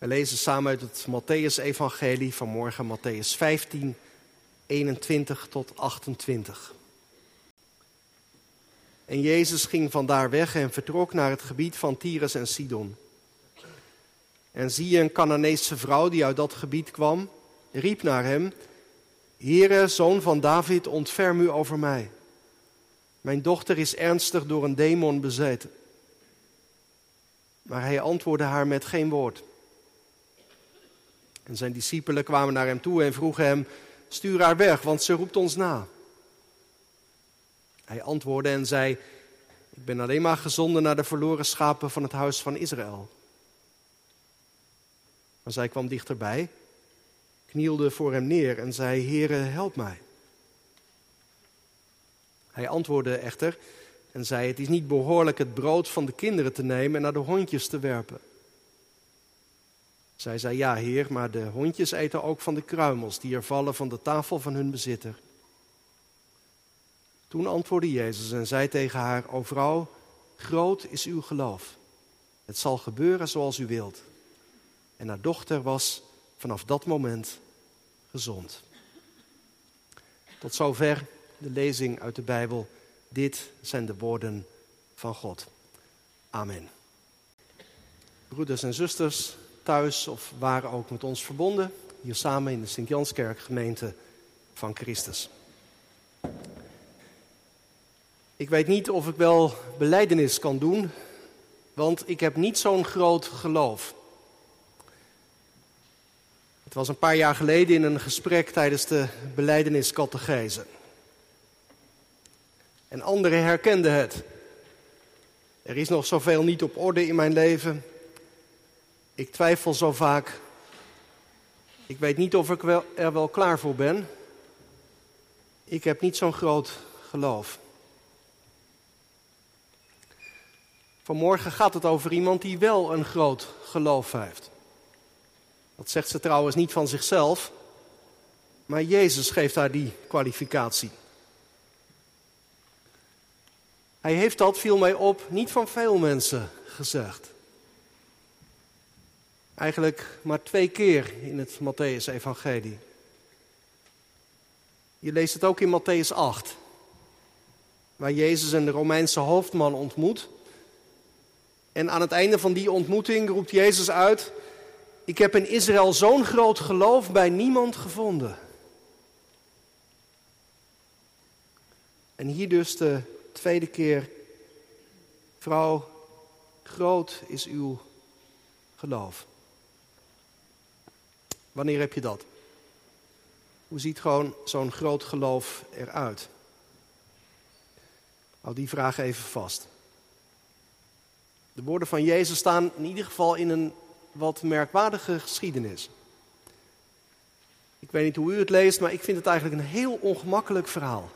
We lezen samen uit het Matthäus-evangelie vanmorgen, Matthäus 15, 21 tot 28. En Jezus ging vandaar weg en vertrok naar het gebied van Tyrus en Sidon. En zie je een Canaanese vrouw die uit dat gebied kwam, riep naar hem, Heere, zoon van David, ontferm u over mij. Mijn dochter is ernstig door een demon bezeten. Maar hij antwoordde haar met geen woord. En zijn discipelen kwamen naar hem toe en vroegen hem: Stuur haar weg, want ze roept ons na. Hij antwoordde en zei: Ik ben alleen maar gezonden naar de verloren schapen van het huis van Israël. Maar zij kwam dichterbij, knielde voor hem neer en zei: Heere, help mij. Hij antwoordde echter en zei: Het is niet behoorlijk het brood van de kinderen te nemen en naar de hondjes te werpen. Zij zei: Ja, heer, maar de hondjes eten ook van de kruimels die er vallen van de tafel van hun bezitter. Toen antwoordde Jezus en zei tegen haar: O vrouw, groot is uw geloof. Het zal gebeuren zoals u wilt. En haar dochter was vanaf dat moment gezond. Tot zover de lezing uit de Bijbel. Dit zijn de woorden van God. Amen. Broeders en zusters, of waar ook met ons verbonden, hier samen in de Sint-Janskerk gemeente van Christus. Ik weet niet of ik wel beleidenis kan doen, want ik heb niet zo'n groot geloof. Het was een paar jaar geleden in een gesprek tijdens de beleideniscategese. En anderen herkenden het. Er is nog zoveel niet op orde in mijn leven. Ik twijfel zo vaak. Ik weet niet of ik wel, er wel klaar voor ben. Ik heb niet zo'n groot geloof. Vanmorgen gaat het over iemand die wel een groot geloof heeft. Dat zegt ze trouwens niet van zichzelf, maar Jezus geeft haar die kwalificatie. Hij heeft dat, viel mij op, niet van veel mensen gezegd. Eigenlijk maar twee keer in het Matthäus-evangelie. Je leest het ook in Matthäus 8, waar Jezus een Romeinse hoofdman ontmoet. En aan het einde van die ontmoeting roept Jezus uit: Ik heb in Israël zo'n groot geloof bij niemand gevonden. En hier dus de tweede keer: Vrouw, groot is uw geloof. Wanneer heb je dat? Hoe ziet gewoon zo'n groot geloof eruit? Hou die vraag even vast. De woorden van Jezus staan in ieder geval in een wat merkwaardige geschiedenis. Ik weet niet hoe u het leest, maar ik vind het eigenlijk een heel ongemakkelijk verhaal.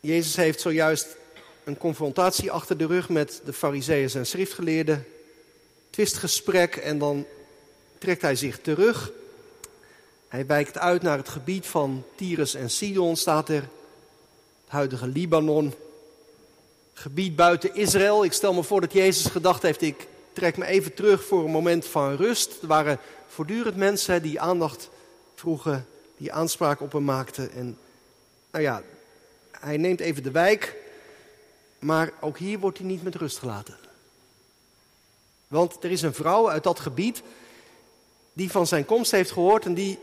Jezus heeft zojuist een confrontatie achter de rug met de fariseeën en schriftgeleerden. Twistgesprek en dan trekt hij zich terug. Hij wijkt uit naar het gebied van Tyrus en Sidon, staat er. Het huidige Libanon gebied buiten Israël. Ik stel me voor dat Jezus gedacht heeft, ik trek me even terug voor een moment van rust. Er waren voortdurend mensen die aandacht vroegen, die aanspraak op hem maakten. En nou ja, hij neemt even de wijk, maar ook hier wordt hij niet met rust gelaten. Want er is een vrouw uit dat gebied die van zijn komst heeft gehoord en die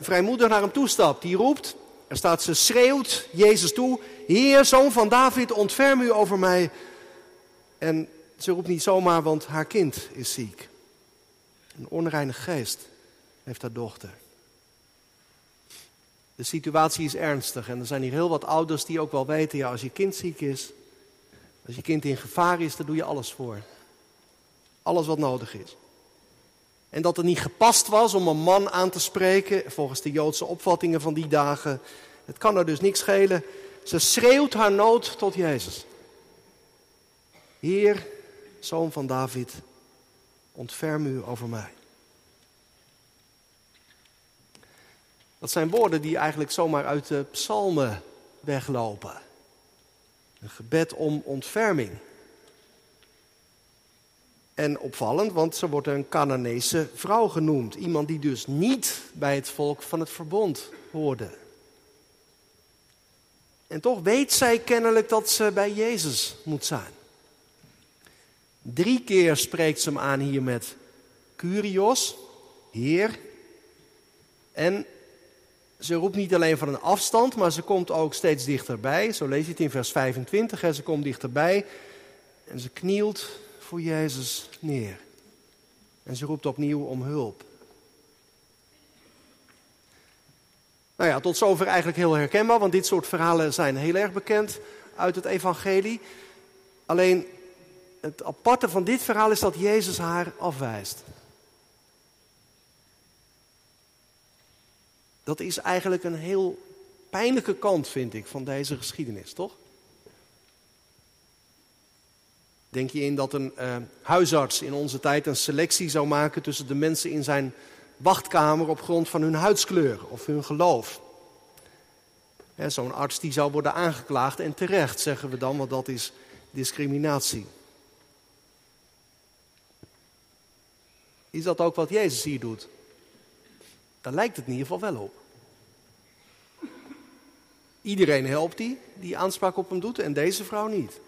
vrijmoedig naar hem toestapt. Die roept, er staat, ze schreeuwt Jezus toe, Heer, zoon van David, ontferm u over mij. En ze roept niet zomaar, want haar kind is ziek. Een onreine geest heeft haar dochter. De situatie is ernstig en er zijn hier heel wat ouders die ook wel weten, ja, als je kind ziek is, als je kind in gevaar is, daar doe je alles voor. Alles wat nodig is. En dat het niet gepast was om een man aan te spreken, volgens de Joodse opvattingen van die dagen. Het kan er dus niks schelen. Ze schreeuwt haar nood tot Jezus. Heer, zoon van David, ontferm u over mij. Dat zijn woorden die eigenlijk zomaar uit de psalmen weglopen. Een gebed om ontferming. En opvallend, want ze wordt een Canaanese vrouw genoemd. Iemand die dus niet bij het volk van het verbond hoorde. En toch weet zij kennelijk dat ze bij Jezus moet zijn. Drie keer spreekt ze hem aan hier met Curios, Heer. En ze roept niet alleen van een afstand, maar ze komt ook steeds dichterbij. Zo lees je het in vers 25. Hè. Ze komt dichterbij en ze knielt voor Jezus neer. En ze roept opnieuw om hulp. Nou ja, tot zover eigenlijk heel herkenbaar, want dit soort verhalen zijn heel erg bekend uit het evangelie. Alleen het aparte van dit verhaal is dat Jezus haar afwijst. Dat is eigenlijk een heel pijnlijke kant, vind ik, van deze geschiedenis, toch? Denk je in dat een uh, huisarts in onze tijd een selectie zou maken tussen de mensen in zijn wachtkamer op grond van hun huidskleur of hun geloof? Zo'n arts die zou worden aangeklaagd en terecht, zeggen we dan, want dat is discriminatie. Is dat ook wat Jezus hier doet? Daar lijkt het in ieder geval wel op. Iedereen helpt die, die aanspraak op hem doet, en deze vrouw niet.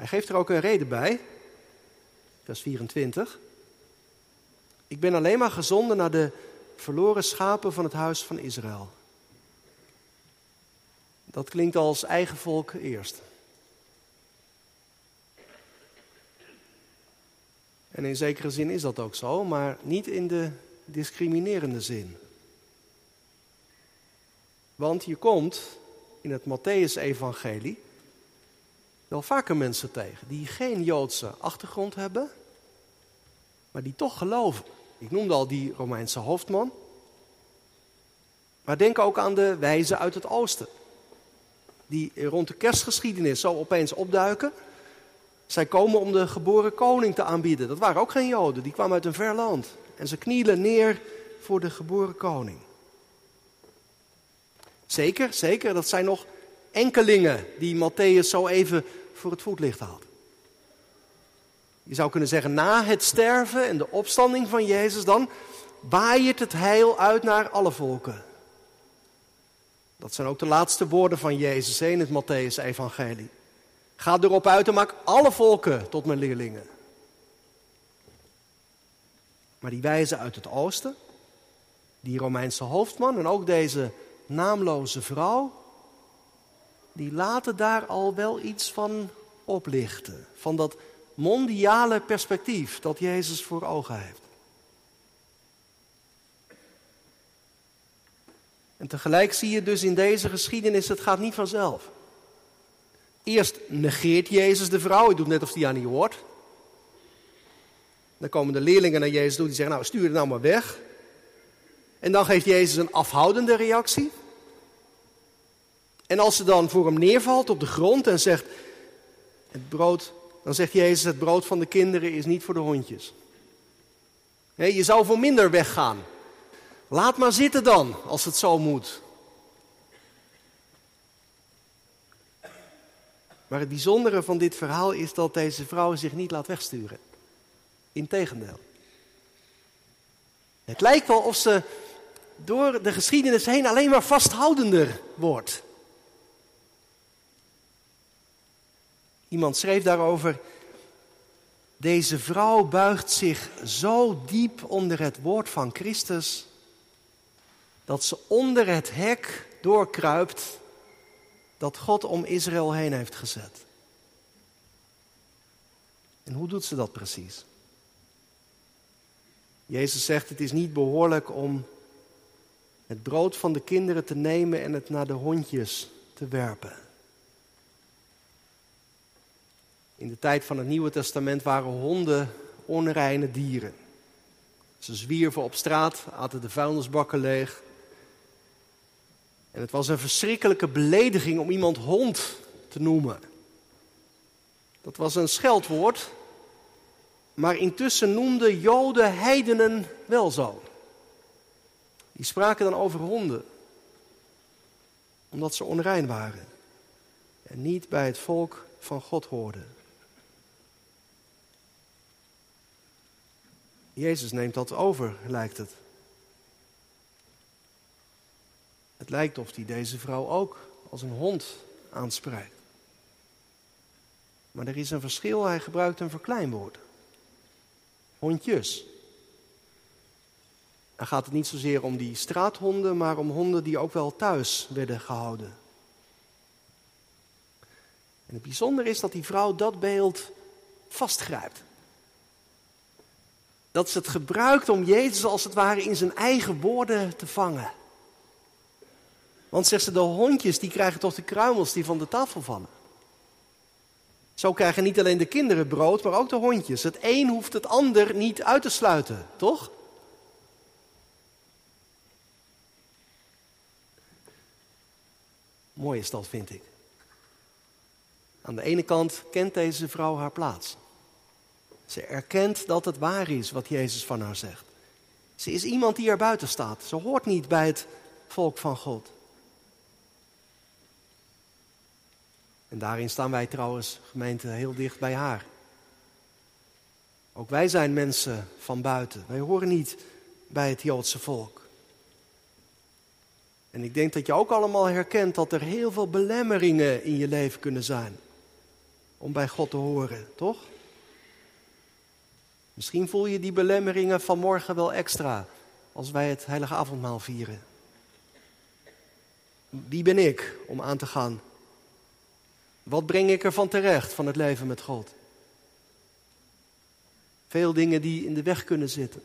Hij geeft er ook een reden bij, vers 24. Ik ben alleen maar gezonden naar de verloren schapen van het huis van Israël. Dat klinkt als eigen volk eerst. En in zekere zin is dat ook zo, maar niet in de discriminerende zin. Want je komt in het Matthäus-evangelie wel vaker mensen tegen die geen Joodse achtergrond hebben, maar die toch geloven. Ik noemde al die Romeinse hoofdman. Maar denk ook aan de wijzen uit het oosten. Die rond de kerstgeschiedenis zo opeens opduiken. Zij komen om de geboren koning te aanbieden. Dat waren ook geen Joden, die kwamen uit een ver land. En ze knielen neer voor de geboren koning. Zeker, zeker, dat zijn nog enkelingen die Matthäus zo even voor het voetlicht haalt. Je zou kunnen zeggen, na het sterven en de opstanding van Jezus, dan waait het heil uit naar alle volken. Dat zijn ook de laatste woorden van Jezus in het Matthäus-evangelie. Ga erop uit en maak alle volken tot mijn leerlingen. Maar die wijzen uit het oosten, die Romeinse hoofdman en ook deze naamloze vrouw, die laten daar al wel iets van oplichten. Van dat mondiale perspectief dat Jezus voor ogen heeft. En tegelijk zie je dus in deze geschiedenis, het gaat niet vanzelf. Eerst negeert Jezus de vrouw, hij doet net of hij aan niet hoort. Dan komen de leerlingen naar Jezus toe, die zeggen, nou stuur het nou maar weg. En dan geeft Jezus een afhoudende reactie. En als ze dan voor hem neervalt op de grond en zegt, het brood, dan zegt Jezus, het brood van de kinderen is niet voor de hondjes. Je zou voor minder weggaan. Laat maar zitten dan, als het zo moet. Maar het bijzondere van dit verhaal is dat deze vrouw zich niet laat wegsturen. Integendeel. Het lijkt wel of ze door de geschiedenis heen alleen maar vasthoudender wordt. Iemand schreef daarover, deze vrouw buigt zich zo diep onder het woord van Christus, dat ze onder het hek doorkruipt dat God om Israël heen heeft gezet. En hoe doet ze dat precies? Jezus zegt, het is niet behoorlijk om het brood van de kinderen te nemen en het naar de hondjes te werpen. In de tijd van het Nieuwe Testament waren honden onreine dieren. Ze zwierven op straat, aten de vuilnisbakken leeg. En het was een verschrikkelijke belediging om iemand hond te noemen. Dat was een scheldwoord, maar intussen noemden Joden heidenen wel zo. Die spraken dan over honden, omdat ze onrein waren en niet bij het volk van God hoorden. Jezus neemt dat over, lijkt het. Het lijkt of hij deze vrouw ook als een hond aanspreekt. Maar er is een verschil, hij gebruikt een verkleinwoord. Hondjes. Dan gaat het niet zozeer om die straathonden, maar om honden die ook wel thuis werden gehouden. En het bijzondere is dat die vrouw dat beeld vastgrijpt. Dat ze het gebruikt om Jezus als het ware in zijn eigen woorden te vangen. Want zegt ze, de hondjes die krijgen toch de kruimels die van de tafel vallen. Zo krijgen niet alleen de kinderen brood, maar ook de hondjes. Het een hoeft het ander niet uit te sluiten, toch? Mooi is dat, vind ik. Aan de ene kant kent deze vrouw haar plaats. Ze erkent dat het waar is wat Jezus van haar zegt. Ze is iemand die er buiten staat. Ze hoort niet bij het volk van God. En daarin staan wij trouwens, gemeente, heel dicht bij haar. Ook wij zijn mensen van buiten. Wij horen niet bij het Joodse volk. En ik denk dat je ook allemaal herkent dat er heel veel belemmeringen in je leven kunnen zijn. Om bij God te horen, toch? Misschien voel je die belemmeringen vanmorgen wel extra als wij het heilige avondmaal vieren. Wie ben ik om aan te gaan wat breng ik ervan terecht van het leven met God? Veel dingen die in de weg kunnen zitten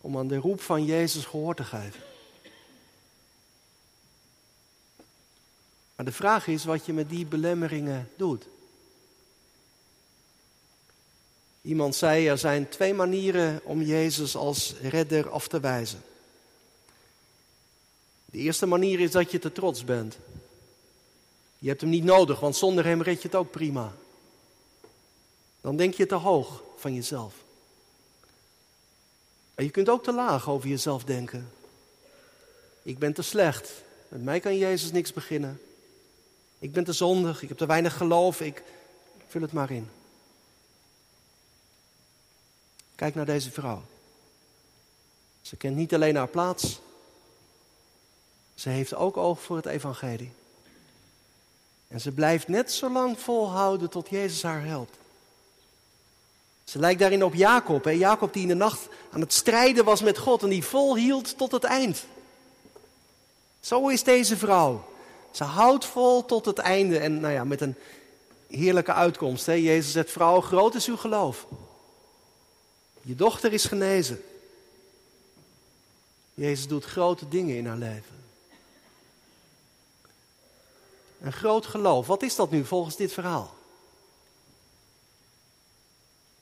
om aan de roep van Jezus gehoor te geven. Maar de vraag is wat je met die belemmeringen doet. Iemand zei, er zijn twee manieren om Jezus als redder af te wijzen. De eerste manier is dat je te trots bent. Je hebt hem niet nodig, want zonder hem red je het ook prima. Dan denk je te hoog van jezelf. En je kunt ook te laag over jezelf denken. Ik ben te slecht. Met mij kan Jezus niks beginnen. Ik ben te zondig. Ik heb te weinig geloof. Ik vul het maar in. Kijk naar deze vrouw. Ze kent niet alleen haar plaats. Ze heeft ook oog voor het evangelie. En ze blijft net zo lang volhouden tot Jezus haar helpt. Ze lijkt daarin op Jacob. Hè? Jacob die in de nacht aan het strijden was met God en die volhield tot het eind. Zo is deze vrouw. Ze houdt vol tot het einde en nou ja, met een heerlijke uitkomst. Hè? Jezus zegt, vrouw, groot is uw geloof. Je dochter is genezen. Jezus doet grote dingen in haar leven. Een groot geloof. Wat is dat nu volgens dit verhaal?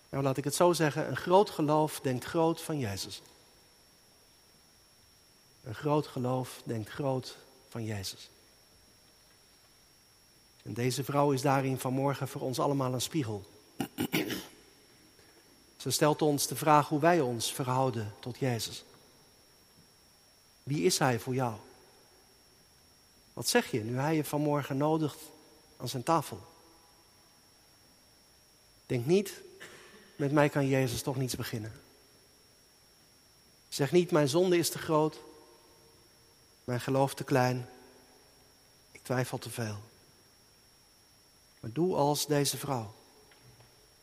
Nou, laat ik het zo zeggen. Een groot geloof denkt groot van Jezus. Een groot geloof denkt groot van Jezus. En deze vrouw is daarin vanmorgen voor ons allemaal een spiegel. Ze stelt ons de vraag hoe wij ons verhouden tot Jezus. Wie is Hij voor jou? Wat zeg je nu hij je vanmorgen nodigt aan zijn tafel? Denk niet, met mij kan Jezus toch niets beginnen. Zeg niet, mijn zonde is te groot, mijn geloof te klein, ik twijfel te veel. Maar doe als deze vrouw.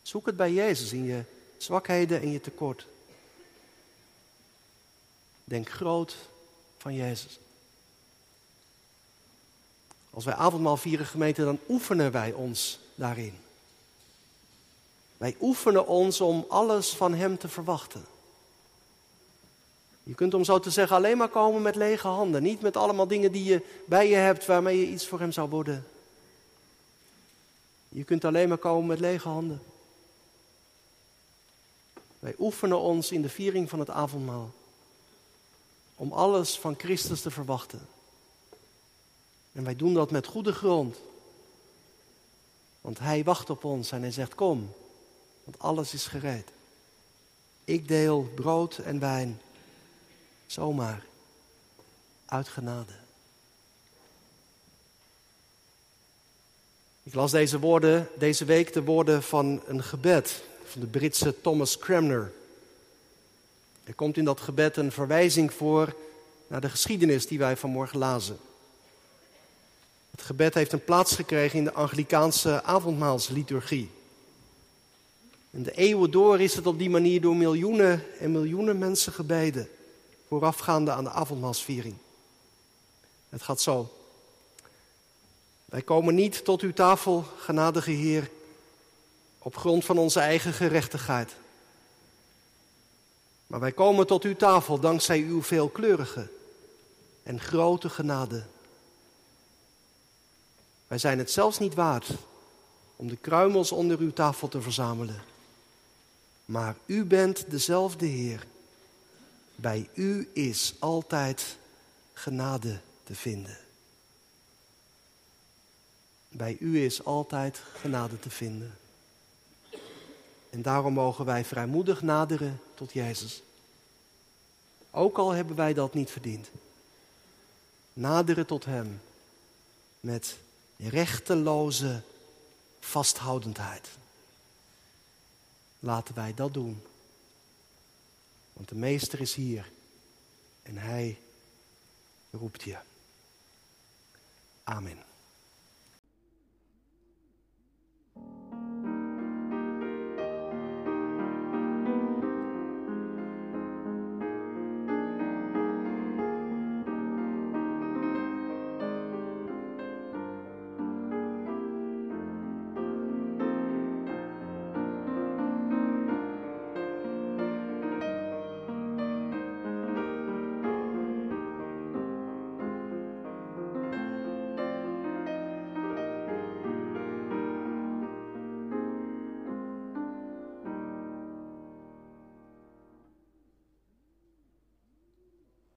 Zoek het bij Jezus in je zwakheden en je tekort. Denk groot van Jezus. Als wij avondmaal vieren gemeente, dan oefenen wij ons daarin. Wij oefenen ons om alles van Hem te verwachten. Je kunt om zo te zeggen alleen maar komen met lege handen. Niet met allemaal dingen die je bij je hebt waarmee je iets voor Hem zou worden. Je kunt alleen maar komen met lege handen. Wij oefenen ons in de viering van het avondmaal. Om alles van Christus te verwachten. En wij doen dat met goede grond. Want Hij wacht op ons en Hij zegt: Kom, want alles is gereed. Ik deel brood en wijn, zomaar, uit genade. Ik las deze woorden deze week de woorden van een gebed van de Britse Thomas Cranmer. Er komt in dat gebed een verwijzing voor naar de geschiedenis die wij vanmorgen lazen. Het gebed heeft een plaats gekregen in de Anglikaanse avondmaalsliturgie. En de eeuwen door is het op die manier door miljoenen en miljoenen mensen gebeden, voorafgaande aan de avondmaalsviering. Het gaat zo. Wij komen niet tot uw tafel, genadige Heer, op grond van onze eigen gerechtigheid. Maar wij komen tot uw tafel dankzij uw veelkleurige en grote genade. Wij zijn het zelfs niet waard om de kruimels onder uw tafel te verzamelen. Maar u bent dezelfde Heer. Bij u is altijd genade te vinden. Bij u is altijd genade te vinden. En daarom mogen wij vrijmoedig naderen tot Jezus. Ook al hebben wij dat niet verdiend. Naderen tot Hem met rechteloze vasthoudendheid. Laten wij dat doen. Want de Meester is hier en Hij roept je. Amen.